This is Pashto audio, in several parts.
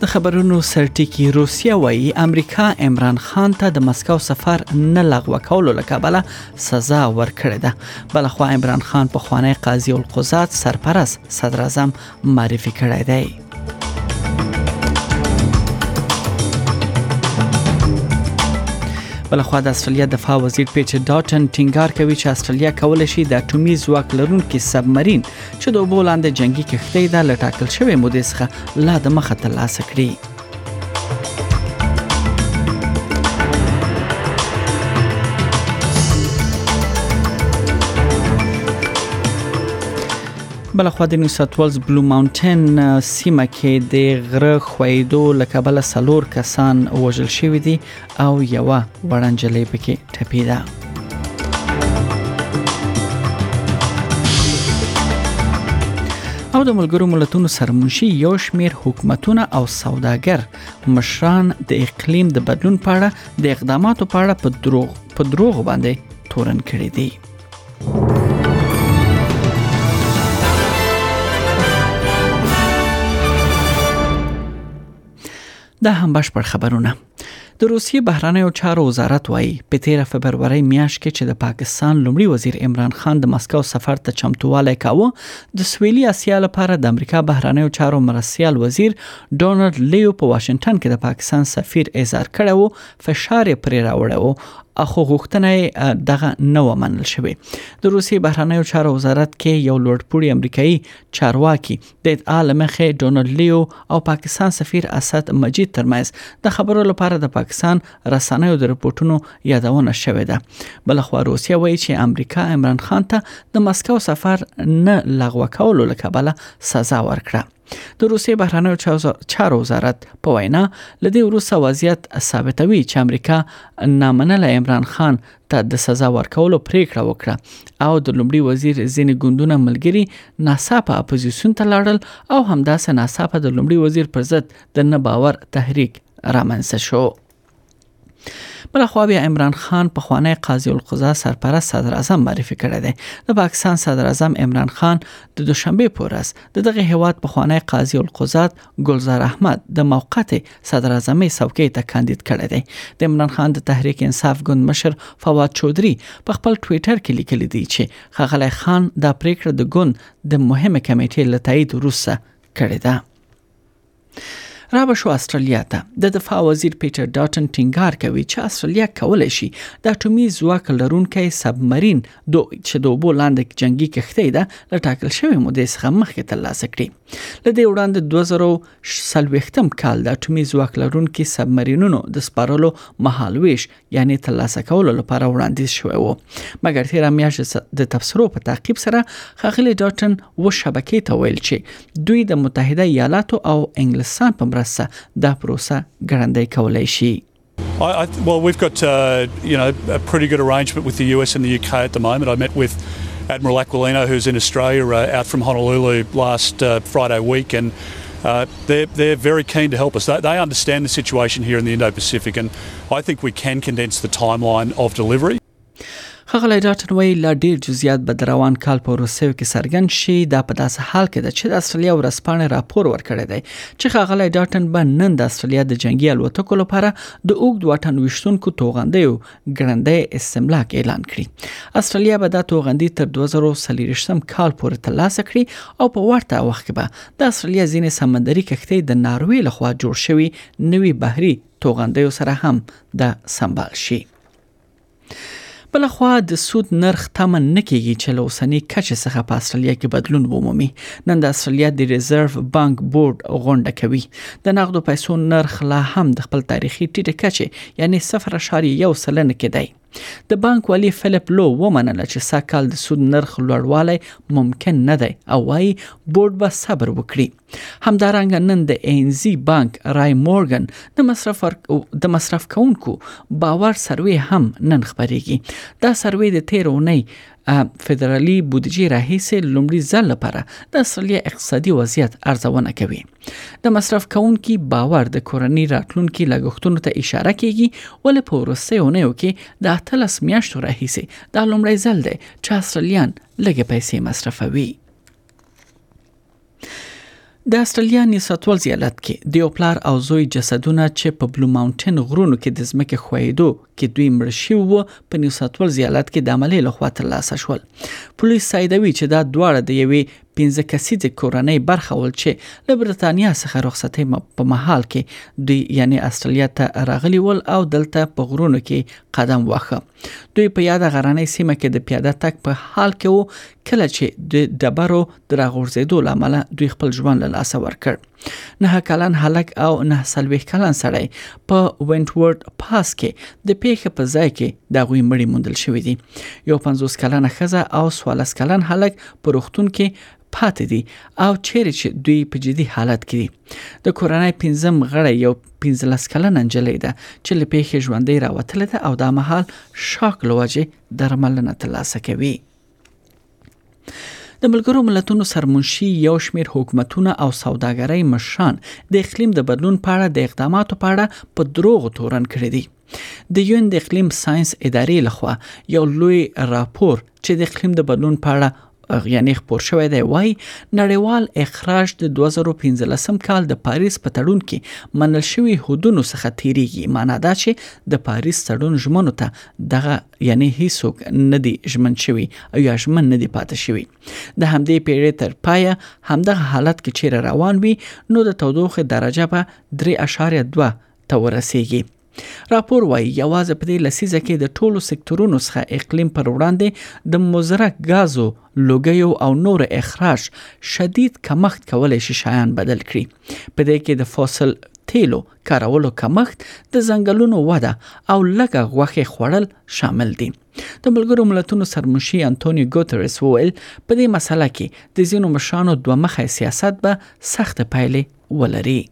د خبرونو سرټیکی روسیه وایي امریکا عمران خان ته د مسکو سفر نه لغوه کولو لکبله سزا ورکړې ده بل خو عمران خان په خوانی قاضي القضات سرپرست صدر اعظم معرفي کړی دی بلخوا د استرالیا دفاع وزیر پیټر ډاټن ټینګار کوي چې استرالیا کولای شي د اټومي ځواک لرونکي سبمرین چې د اوبو لاندې جنگي کښتۍ د لټاکل شوې مودې څخه لا د مخه ترلاسه کړي بل خو د نیو ساوث ویلز بلو ماونټن سیمه کې د غره خویدو لکبل سلور کسان وژل شوی دي او یوه وړه نجلۍ پکې ټپي ده او د ملګرو ملتونو سرمنشي یو شمیر حکومتونه او سوداګر مشران د اقلیم د بدلون په اړه د اقداماتو په اړه په دروغ په دروغ باندې تورن کړی دی دا هم بشپړ خبرونه د روسیې بهرنیو چارو وزارت وایي په تیره فبرورۍ میاشت کې چې د پاکستان لومړي وزیر عمران خان د مسکو سفر ته چمتووالی کاوه د سویلي اسیا لپاره د امریکا بهرنیو چارو مرستیال وزیر ډونالد لیو په واشنگټن کې د پاکستان سفیر اظهار کړی وو فشار یې پرې راوړی وو اخو غوښتنه دغه نه ومنل شوې د روسي بهرنیو چارو وزارت کې یو لوړپوړي امریکایي چارواکي د ادعا لمخې ډونالد لیو او پاکستان سفیر اسد مجید ترمنځ د خبرو لپاره د پاکستان رسنیو د رپورټونو یادونه شوې ده بل خو روسیا وایي چې امریکا عمران خان ته د مسکو سفر نه لغوه کولو لکبله سزا ورکړه د روسیې بهرنیو چارو وزارت په وینا لدی وروسته وضعیت ثابتوي چې امریکا نامنله عمران خان ته د سزا ورکولو پریکړه وکړه او د لومړي وزیر ځینې ګوندونه ملګري ناڅاپه اپوزیسیون ته لاړل او همداسې ناڅاپه د لومړي وزیر پر ضد د نه باور تحریک رامنځته شو بل خو بیا عمران خان په خوانی قاضي القضا سرپرست صدر اعظم معرفي کړی دی د پاکستان صدر اعظم عمران خان د دوشنبه پورس د دغه هیواد په خوانی قاضي القضا ګلزار احمد د موقت صدر اعظمي څوکۍ ته کاندید کړی دی د عمران خان د تحریک انصاف ګوند مشر فواد چودري په خپل ټویټر کې لیکلي دی چې خغلی خان دا پریکړه د ګوند د مهمه کمیټې لتایید روسه کړې ده را به شو استرالیا ته د دفاع وزیر پیټر ډاټن ټینګار کوي چې استرالیا کولای شي د اټومي ځواک لرونکي سبمرین دو چې د اوبو لاندې جنگي کښتۍ ده لټاکل شوی مودې څخه مخکې ترلاسه کړي له دې وړاندې 2040 م کال د اټومي ځواک لرونکي سبمرینونو د سپارلو مهالويش یعنی ترلاسه کولو لپاره وړاندیز شوی وو مګر تیر میاشت د تفسیرو په تعقیب سره خغلی ډاټن و شبکې ته ویل چې دوی د متحده ایالاتو او انګلستان په مرسته دا پروسه ګړندۍ کولای شي I, I, well, we've got uh, you know a pretty good arrangement with the US and the UK at the moment. I met with Admiral Aquilino, who's in Australia, uh, out from Honolulu last uh, Friday week, and uh, they're, they're very keen to help us. They, they understand the situation here in the Indo Pacific, and I think we can condense the timeline of delivery. ښاغلی ډاټن وایي لا ډیر جزئیات به د روان کال په وروستیو کې څرګند شي دا په داسې حال کې ده چې د استرالیا ورځپاڼې راپور ورکړی دی چې ښاغلی ډاټن به نن د استرالیا د جنگي الوتکو لپاره د اوګد واټن وشتونکو توغندیو ګړندې استملاک اعلان کړي استرالیا به دا توغندي تر 2023 کال پورې ترلاسه کړي او په ورته وخت کې به د استرالیا ځینې سمندري کښتۍ د ناروې لخوا جوړ شوی نوي بحري توغندیو سره هم د سمبال شي بله خوا د سود نرخ تمه نه کیږي چې له اوسنۍ کچې څخه په استرالیا کې بدلون ومومي نن د استرالیا د ریزرو بانک بورډ غونډه کوي د نقدو پیسو نرخ لا هم د خپل تاریخي ټیټه کچې یعنی 0.1 سلنه کې دی د بانک والی فلیپ لو ومنله چې سږ کال د سود نرخ لوړوالی ممکن نه دی او وايي بورډ به صبر وکړي همدارنګه نن د ان زی بانک رای مورګن د مصرف د مصرف کونکو باور سروې هم نن خبرېږي دا سروې د 13 اونۍ فدرالي بودجې راهیسې لومړي ځل لپاره د استرالیا اقتصادي وضعیت ارزونه کوي د مصرف کونکو باور د کورنۍ راتلونکو لګښتونو ته اشاره کوي ولې په ورسته اونیو کې د 13 میاشتو راهیسې دا لومړی ځل دی چې استرالیان لږه پیسې مصرفوي د استرالیا نیو ساوت ویلز ایالت کې د یو پلار او زوی جسدونه چې په بلو ماونټین غرونو کې د ځمکې خویدو کې دوی مړ شوي وو په نیو ساوت ویلز ایالت کې د عملې لخوا ترلاسه شول پولیس سایدوي چې دا دواړه د یوې پنځه کسیزې کورنۍ برخه ول چې له برتانیا څخه رخصتې په محل کې دوی یعنی استرالیا ته راغلي ول او دلته په غرونو کې قدم واخه دوی په یاده غرنۍ سیمه کې د پیاده تک په حال کې وو کله چې د دبرو دراغورځېدو لامل دوی خپل ژوند له لاسه ورکړ نه کلن هلک او نه سلويخ کلن سړی په وینټورډ پاس کې د پیښې په ځای کې د غوي مړی موندل شوې دي یو 50 کلن خزه او 14 کلن هلک په روختون کې پاتې دي او چیرې چې دوی په جدي حالت کې دي د کورنۍ پنځم غړی یو 15 کلنه نجلۍ ده چې له پیښې ژوندۍ راوتلې ده او دا مهال شاک لوجه درملنه ترلاسه کوي د ملګرو ملتونو سرمنشي یو شمیر حکومتونه او سوداګرۍ مشران د اقلیم د بدلون په اړه د اقداماتو په اړه په دروغ تورن کړی دی د یو ان د اقلیم ساينس ادارې لخوا یو لوی راپور چې د اقلیم د بدلون په اړه یعنی خبر شوی دی وای نړیوال اخراج د 2015 کال د پاریس په تړون کې منل شوی حدودو څخه تیریږي معنا دا چې د پاریس تړون ژمنو ته دغه یعنی هیڅوک نه دی ژمن شوی او یا ژمن نه دی پاتې شوی د همدې پیړې تر پایه همدغه حالت کې چیرې روان وي نو د تودوخه درجه به 3.2 ته ورسیږي راپور وایي یوازې په دې لسیزه کې د ټولو سکتورونو څخه اقلیم پر وړاندې د مزرک غازو لوګیو او نور اخراج شدید کمښت کولای شي شایان بدل کړي په دې کې د فوسل تیلو کارولو کمښت د ځنګلونو وده او لږه غوښه خوړل شامل دي د ملګرو ملتونو سرمنشي انټونیو ګوتریس وویل په دې مسله کې د ځینو مشرانو دوه مخه سیاست به سخت پایلې ولري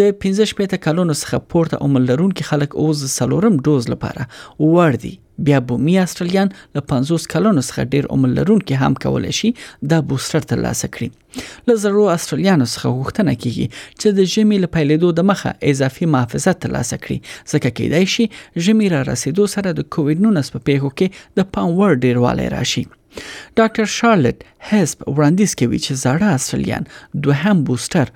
د پنځه شپېته کلونو څخه پورته عمر لرونکي خلک اوس د څلورم ډوز لپاره وړ دي بیا بومي استرالیان له 50 کلونو څخه ډیر عمر لرونکي هم کولای شي دا بوستر ترلاسه کړي له زرو استرالیانو څخه غوښتنه کیږي چې د ژمي له پیلېدو د مخه اضافي محافظت ترلاسه کړي ځکه کېدای شي ژمي را رسیدو سره د کووید 19 په پیښو کې د پام وړ ډیروالی راشي ډاکټر شارلټ هیسپ وړاندیز کوي چې زاړه استرالیان دوهم بوستر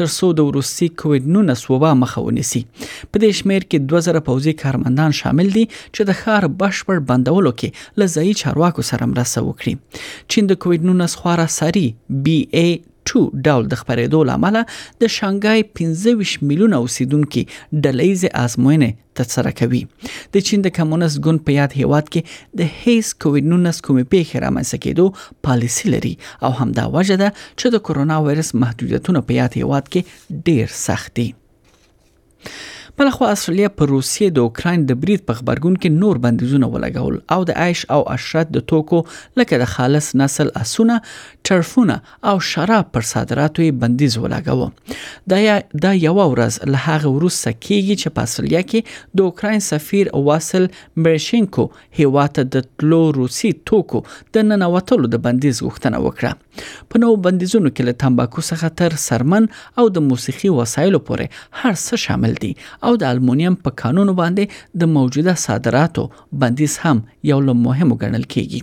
تر څو د وروستي کوویډ 19 وبا مخه ونیسي په دې شمیر کې 2000 پوځي کارمندان شامل دي چې د ښار بشپړ بندولو کې له ځایي چارواکو سره مرسته وکړي چین د کوویډ 19 خورا ساري بي ای 2 ډول د خبرېدو لامل د شانګای 25 میلیونه اوسیدونکو ډلېزه آزموینه ترسره کوي د چین د کمونست ګوند په یاد هیواد کې د هیڅ کووډ 19 کومې پیښې رامنځته کېدو پالیسی لري او همدا وجه ده چې د کورونا وایرس محدودیتونه په یاد هیواد کې ډیر سخت دي بلخوا استرالیا په روسیې د اوکراین د برید په خبرګون کې نور بندیزونه ولګول او د عیش او عشرت د توکو لکه د خالص نسل اسونه ټرفونه او شراب پر صادراتو یې بندیز ولاګوه دا دا یو ورځ له هغه وروسته کیږي چې په استرالیا کې د اوکراین سفیر واسل مریشینکو هیوا ته د تلو روسي توکو د ننوتلو د بندیز غوښتنه وکړه په نو بندیزونو کې له تمباکو څخه تر سرمن او د موسیقي وسایلو پورې هر څه شامل دي او د المونیم په قانون باندې د موجوده صادراتو بندیز هم یو له مهمو ګڼل کیږي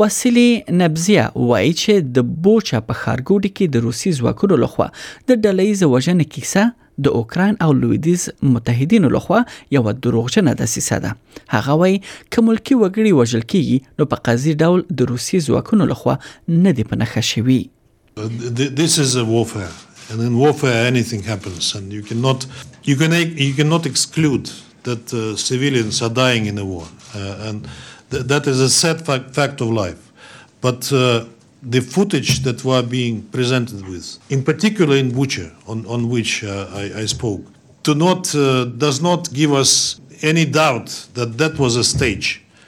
واسیلي نبزیا وایي چې د بوچا په ښارګوډي کې د روسي ځواکونو لخوا د ډله ییزه وژنې کیسه د اوکراین او لویدیز متحدینو لخوا یو دروغجنه دسیسه ده هغه وایي که ملکی وګړي وژل کیږي نو په قضیه ډول د روسي ځواکونو لخوا نه دی په نخښه شوی This is a warfare, and in warfare anything happens, and you cannot you can you cannot exclude that uh, civilians are dying in a war, uh, and th that is a sad fact, fact of life. But uh, the footage that we are being presented with, in particular in Bucha, on, on which uh, I, I, spoke, do not, uh, does not give us any doubt that that was a stage.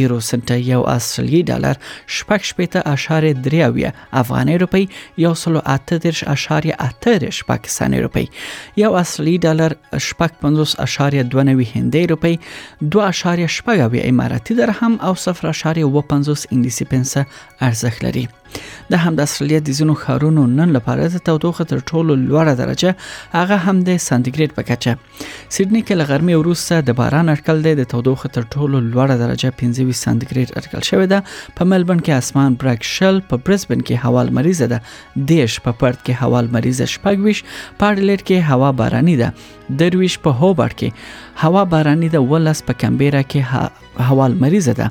ایرو سنټ یو استرالیي ډالر شپږ شپېته اشارې درې اویا افغاني روپۍ یو سلو اته دېرش اشارې اته دېرش پاکستاني روپۍ یو استرالیي ډالر شپږ پنځوس اشارې دوه نوي هندۍ روپۍ دوه اشارې شپږ اویا اماراتي درهم او صفر اشارې اووه پنځوس انګلیسي پنسه ارزښت لري د هم د استرالیا د ځینو ښارونو نن لپاره د تودوخه تر ټولو لوړه درجه هغه هم د سانتیګریډ په کچه سیدنی کې لغرمې وروسته د باران اټکل دی د تودوخه تر ټولو لوړه درجه 25 سانتیګریډ اټکل شوې ده په ملبن کې اسمان برګ شل په برزبن کې هوا مریضه ده دیش په پرت کې هوا مریضه شپږويش په اډلېټ کې هوا باراني ده درویش په هوبر کې هوا باراني ده ولس په کمبيرا کې هوا مریضه ده